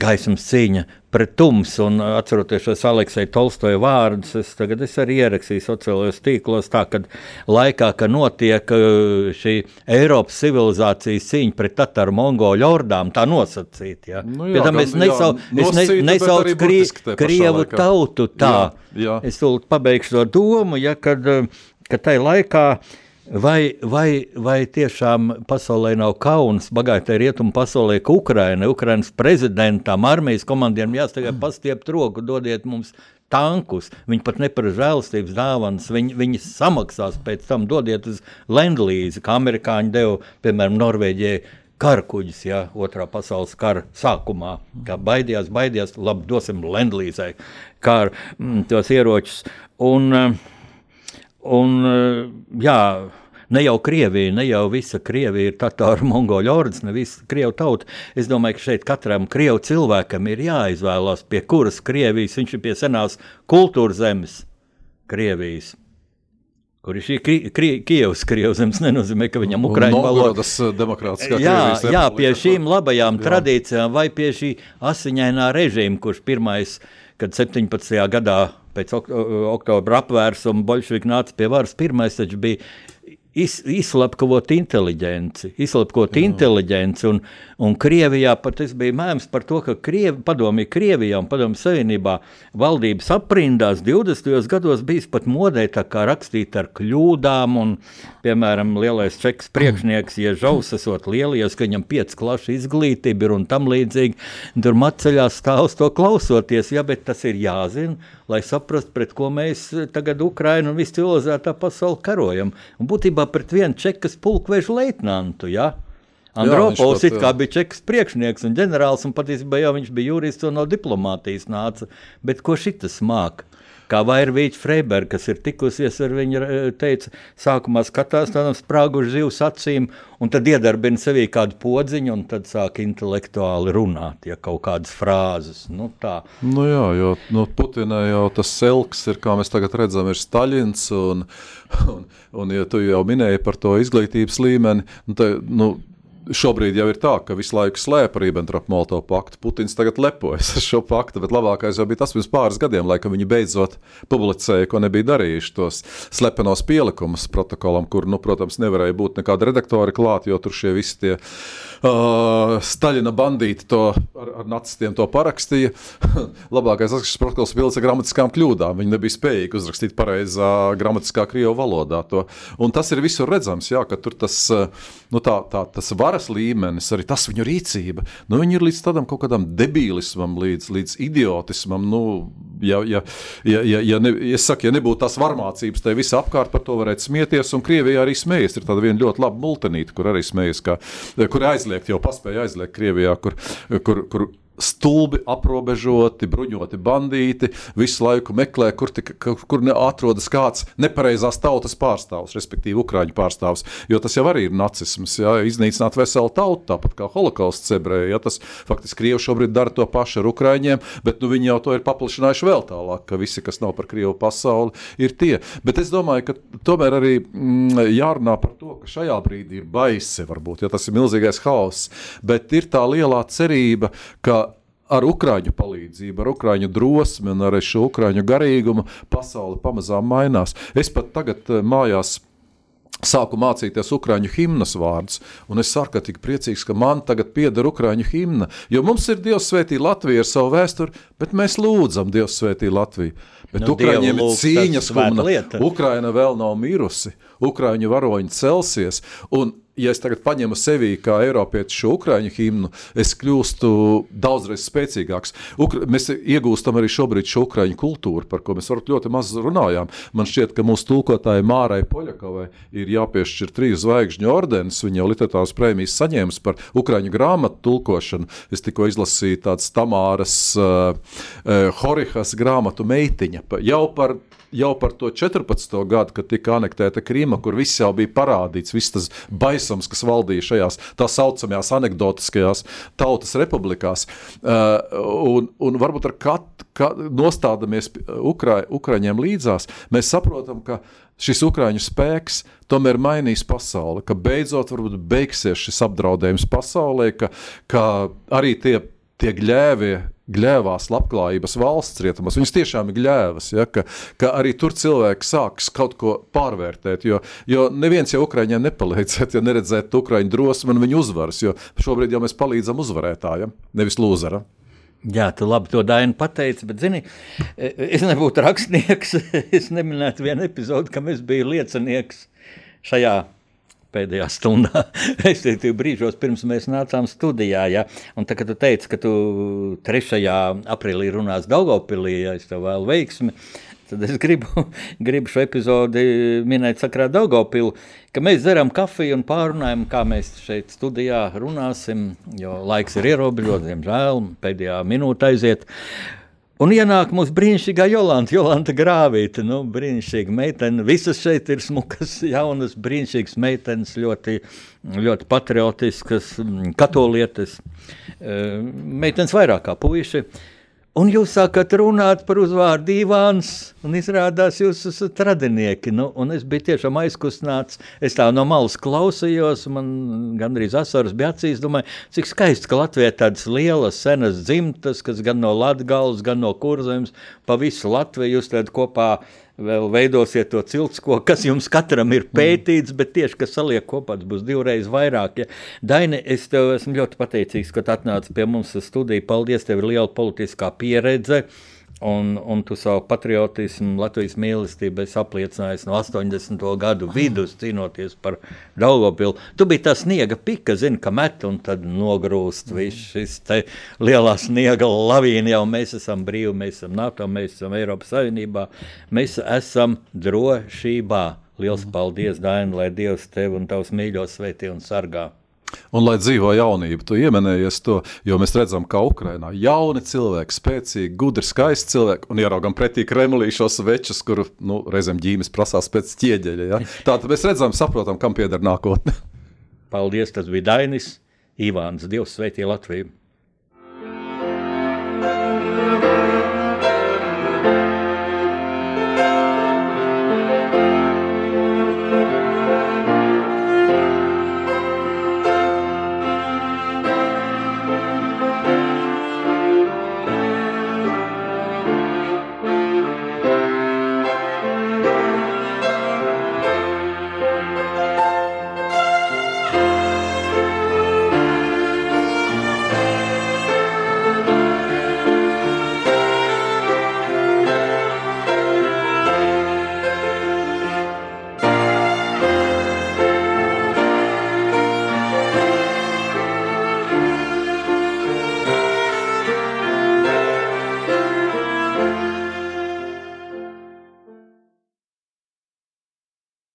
gaismas cīņa pret tumsu. Un, atceroties šos Aleksija Tolstoja vārdus, es tagad es arī ierakstīju sociālajos tīklos, tā, kad laikā, kad notiek uh, šī Eiropas civilizācijas cīņa pret Tataru mongolu ordām, tā nosacīt. Ja. Nu jā, Pie tam es gan- jā, nesau, es ne, nesaucu krie, Krievu laikā. tautu tā. Jā, jā. Es tūlīt pabeigšu to domu, ja, kad, uh, kad tai laikā. Vai, vai, vai tiešām pasaulē nav kauns, bagātai rietumu pasaulē, ka Ukraina, Ukrainas prezidentam, armijas komandieriem jāsaka, pastiept roku, dodiet mums tankus. Viņi pat neprasa žēlastības dāvanas, viņi, viņi samaksās pēc tam, dodiet uz Lendlīzi, kā amerikāņi deva, piemēram, Norvēģijai. Karakuģis, ja otrā pasaules kara sākumā, kā baidījās, baidījās, labi, dosim Lendlīzai kara, mm, tos ieročus. Un, uh, Un, eh, jā, ne jau Krievija, ne jau visa Krievija ir Tatāru mongoļu ords, ne visa Krievu tauta. Es domāju, ka šeit katram Krievu cilvēkam ir jāizvēlās, pie kuras Krievijas viņš ir pie senās kultūras zemes, Krievijas. Kur ir šī Kri- Kri- Kievas Krievzemes, nenozīmē, ka viņam Ukraiņu valoda Novgorodas eh, demokrātiskā Jā, Krievijas jā, pie šīm labajām Jā. tradīcijām, vai pie šī asiņainā režīma, kurš pirmais, kad 17. gadā pēc ok oktobra apvērsuma bolševiki nāca pie varas, pirmais taču bija iz, izslapkavot inteliģenci, izslapkot inteliģenci, un, un Krievijā pat tas bija mēms par to, ka Krievi, padomju Krievijā un padomju Savienībā valdības aprindās 20. gados bijis pat modē tā kā rakstīt ar kļūdām, un, piemēram, lielais čeks priekšnieks, ja žaus esot lielies, ka viņam piec klašu izglītība ir un tam līdzīgi, tur matceļā stāv uz to klausoties, ja, bet tas ir jāzina, lai saprastu, pret ko mēs tagad Ukraina un visu civilizētā pasauli karojam. Un būtībā pret vienu čekas pulkvežu leitnantu, ja? Andropovs pat, kā bija čekas priekšnieks un ģenerālis, un patiesībā jau viņš bija jurists un no diplomātijas nāca. Bet ko šitas māk? Kā Vairvīķa Freiberga, kas ir tikusies ar viņu, eh, teica, sākumā skatās tādām sprāgušu zivs acīm, un tad iedarbina sevī kādu podziņu, un tad sāk intelektuāli runāt, ja kaut kādas frāzes. Nu, tā. Nu jā, jo no Putina jau tas selks ir, kā mēs tagad redzam, ir Staļins. Un, un, un ja tu jau minēji par to izglītības līmeni, nu, te, nu, šobrīd jau ir tā, ka visu laiku slēpa Ribbentrop-Molotov paktu. Putins tagad lepojas ar šo paktu, bet labākais jau bija tas pirms pāris gadiem, laikam viņi beidzot publicēja, ko nebija darījuši tos slepenos pielikumus protokolam, kur, nu, protams, nevarēja būt nekāda redaktora klāt, jo tur šie visi tie uh, Staļina bandīti to ar, ar nacistiem to parakstīja. Labākais tas, ka šis protokols pilns ar gramatiskām kļūdām. Viņi nebija spējīgi uzrakstīt pareizā gramatiskā krievu valodā. To. Un tas ir visur redzams, jā, ka tur tas, nu, tā, tā, tas varas līmenis, arī tas viņu rīcība, nu, viņi ir līdz tādam kaut kādam debīlismam, līdz, līdz idiotismam. Nu, ja, ja, ja, ja, ja, ne, es saku, ja nebūtu tās varmācības, tad visi apkārt par to varētu smieties, un Krievijā arī smējas. Ir tāda viena ļoti laba multinīte, kur arī smējas, kā, kur aizliegt, jau paspēja aizliegt Krievijā, kur, kur, kur stulbi aprobežoti, bruņoti bandīti, visu laiku meklē, kur, tika, kur, atrodas kāds nepareizās tautas pārstāvs, respektīvi Ukrāņu pārstāvs. Jo tas jau arī ir nacisms, jā, iznīcināt veselu tautu, tāpat kā holokausts ebreji. Ja, tas faktiski Krievi šobrīd dara to pašu ar Ukrāņiem, bet nu, viņi jau to ir paplašinājuši vēl tālāk, ka visi, kas nav par Krievu pasauli, ir tie. Bet es domāju, ka tomēr arī mm, jārunā par to, ka šajā brīdī ir baisi, varbūt, jo tas ir milzīgais haoss, bet ir tā lielā cerība, ka ar ukrāņu palīdzību, ar ukrāņu drosmi un ar šo ukrāņu garīgumu pasaule pamazām mainās. Es pat tagad eh, mājās sāku mācīties ukrāņu himnas vārdus, un es tik priecīgs, ka man tagad pieder ukrāņu himna, jo mums ir Dievs svētī Latvija ar savu vēsturi, bet mēs lūdzam Dievs svētī Latviju. Bet Nu, Ukrāņiem ir cīņas kumna. Ukraina vēl nav mirusi, Ukrāņu varoņi celsies, un ja es tagad paņemu sevi kā Eiropiešu šo ukrāņu himnu, es kļūstu daudzreiz spēcīgāks. Ukra mēs iegūstam arī šobrīd šo ukrāņu kultūru, par ko mēs varbūt ļoti maz runājām. Man šķiet, ka mūsu tulkotājai Mārai Poļakovai ir jāpiešķir trīs zvaigžņu ordenis. Viņa jau literatūras prēmijas saņēmusi par ukrāņu grāmatu tulkošanu. Es tikko izlasīju tādas Tamāras uh, uh, Horihas grāmatu meitiņa jau par jau par to 14. gadu, kad tika anektēta Krīma, kur viss jau bija parādīts, viss tas baisums, kas valdīja šajās tā saucamajās anekdotiskajās tautas republikās. Uh, un, un varbūt ar katru ka, nostādamies Ukra, Ukraiņiem līdzās, mēs saprotam, ka šis ukrāņu spēks tomēr mainīs pasauli, ka beidzot varbūt beigsies šis apdraudējums pasaulē, ka, ka arī tie, tie gļēvie gļēvās labklājības valsts rietumos. Viņas tiešām ir gļēvas, ja, ka, ka arī tur cilvēki sāks kaut ko pārvērtēt. Jo, jo neviens jau Ukraiņiem nepalīdzētu, ja neredzētu Ukraiņu drosmi un viņu uzvaras. Jo šobrīd jau mēs palīdzam uzvarētājam, nevis lūzeram. Jā, tu labi to daini pateici, bet, zini, es nebūtu rakstnieks, es neminētu vienu epizodi, kam es biju liecinieks šajā pēdējā stundā, respektīvi brīžos, pirms mēs nācām studijā. Ja? Un tā, kad tu teici, ka tu 3. aprīlī runās Daugavpilī, ja es tev vēlu veiksmi, tad es gribu, gribu šo epizodi minēt sakrā Daugaupili, ka mēs dzeram kafiju un pārunājam, kā mēs šeit studijā runāsim, jo laiks ir ierobežots, diemžēl, pēdējā minūte aiziet. Un ienāk mūsu brīnišķīgā Jolanta, Jolanta Grāvīte. Nu, brīnišķīga meitene. Visas šeit ir smukas, jaunas, brīnišķīgas meitenes, ļoti, ļoti patriotiskas, katolietes. Eh, Meitenes vairāk kā puiši. Un jūs sākat runāt par uzvārdu Ivāns, un izrādās, jūs esat radinieki. Nu, es biju tiešām aizkustināts. Es tā no malas klausījos, man gandrīz asaras bija acīs. Domāju, cik skaisti, ka Latvijā ir tādas lielas, senas dzimtas, kas gan no Latgales, gan no Kurzemes, pa visu Latviju jūs kopā vēl veidosiet to ciltsko, kas jums katram ir pētīts, bet tieši, kas saliek kopā, būs divreiz vairāk. Ja. Daini, es tev esmu ļoti pateicīgs, ka atnāci pie mums studiju. Paldies, tev ir liela politiskā pieredze. Un, un tu savu patriotismu, Latvijas mīlestību apliecinājis no 80. gadu vidus, cīnoties par Daugopilu. Tu biji tā sniega pika, zini, ka met un tad nogrūst viss šis te lielā sniega lavīna, jau mēs esam brīvi, mēs esam NATO, mēs esam Eiropas Savienībā, mēs esam drošībā. Liels paldies, Daina, lai Dievs tevi un tavus mīļos sveitī un sargā. Un lai dzīvo jaunība, tu ieminējies to, jo mēs redzam, ka Ukrainā jauni cilvēki, spēcīgi, gudri, skaisti cilvēki, un ieraugam pretī Kremlī šos večus, kuru nu, reizēm ģīmes prasās pēc ķieģeļa. Ja? Tātad mēs redzam, saprotam, kam pieder nākotne. Paldies, tas bija Dainis, Ivāns, Dievs sveitī Latviju!